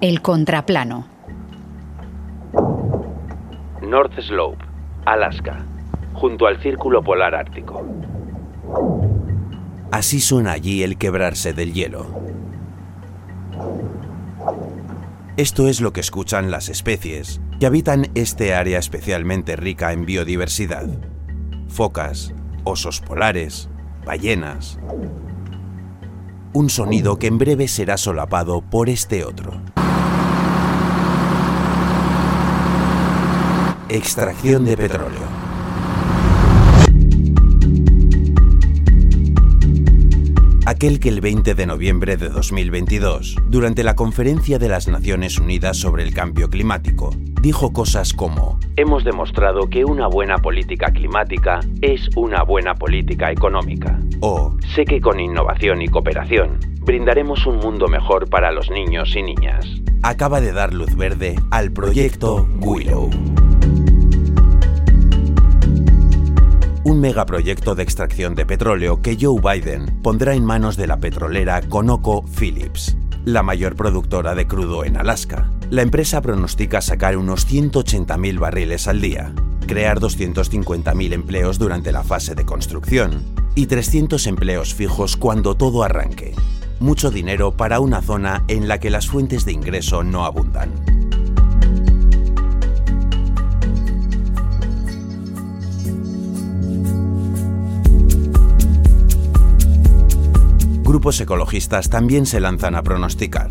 El contraplano. North Slope, Alaska, junto al Círculo Polar Ártico. Así suena allí el quebrarse del hielo. Esto es lo que escuchan las especies que habitan este área especialmente rica en biodiversidad. Focas, osos polares, ballenas. Un sonido que en breve será solapado por este otro. Extracción de petróleo. Aquel que el 20 de noviembre de 2022, durante la Conferencia de las Naciones Unidas sobre el Cambio Climático, dijo cosas como, Hemos demostrado que una buena política climática es una buena política económica. o Sé que con innovación y cooperación brindaremos un mundo mejor para los niños y niñas. acaba de dar luz verde al proyecto Willow. Megaproyecto de extracción de petróleo que Joe Biden pondrá en manos de la petrolera ConocoPhillips, la mayor productora de crudo en Alaska. La empresa pronostica sacar unos 180.000 barriles al día, crear 250.000 empleos durante la fase de construcción y 300 empleos fijos cuando todo arranque. Mucho dinero para una zona en la que las fuentes de ingreso no abundan. Grupos ecologistas también se lanzan a pronosticar.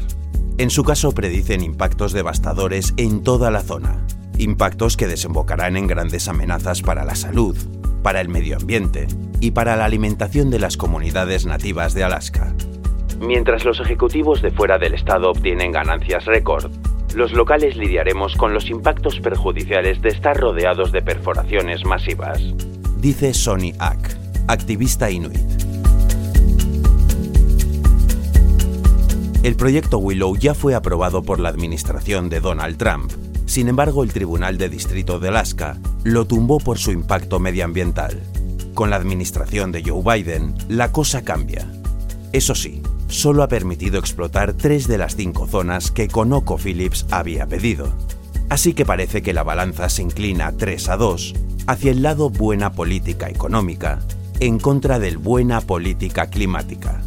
En su caso predicen impactos devastadores en toda la zona, impactos que desembocarán en grandes amenazas para la salud, para el medio ambiente y para la alimentación de las comunidades nativas de Alaska. Mientras los ejecutivos de fuera del Estado obtienen ganancias récord, los locales lidiaremos con los impactos perjudiciales de estar rodeados de perforaciones masivas. Dice Sonny Ack, activista inuit. El proyecto Willow ya fue aprobado por la administración de Donald Trump. Sin embargo, el Tribunal de Distrito de Alaska lo tumbó por su impacto medioambiental. Con la administración de Joe Biden, la cosa cambia. Eso sí, solo ha permitido explotar tres de las cinco zonas que ConocoPhillips había pedido. Así que parece que la balanza se inclina 3 a 2 hacia el lado buena política económica en contra del buena política climática.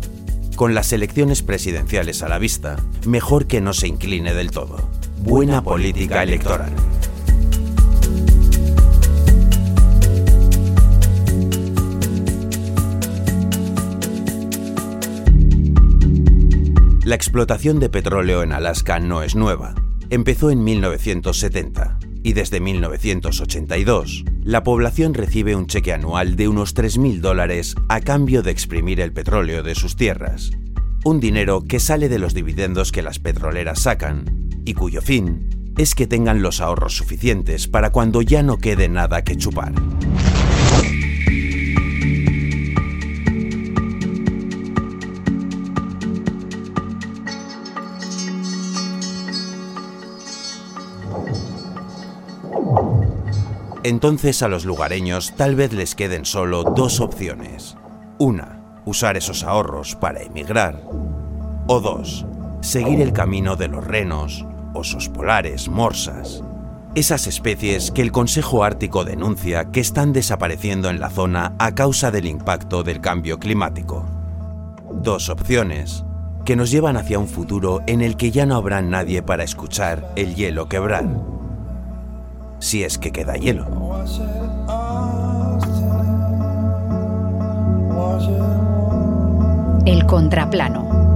Con las elecciones presidenciales a la vista, mejor que no se incline del todo. Buena política electoral. La explotación de petróleo en Alaska no es nueva. Empezó en 1970 y desde 1982 la población recibe un cheque anual de unos 3.000 dólares a cambio de exprimir el petróleo de sus tierras. Un dinero que sale de los dividendos que las petroleras sacan y cuyo fin es que tengan los ahorros suficientes para cuando ya no quede nada que chupar. Entonces a los lugareños tal vez les queden solo dos opciones. Una, usar esos ahorros para emigrar. O dos, seguir el camino de los renos, osos polares, morsas. Esas especies que el Consejo Ártico denuncia que están desapareciendo en la zona a causa del impacto del cambio climático. Dos opciones que nos llevan hacia un futuro en el que ya no habrá nadie para escuchar el hielo quebrar si es que queda hielo. El contraplano.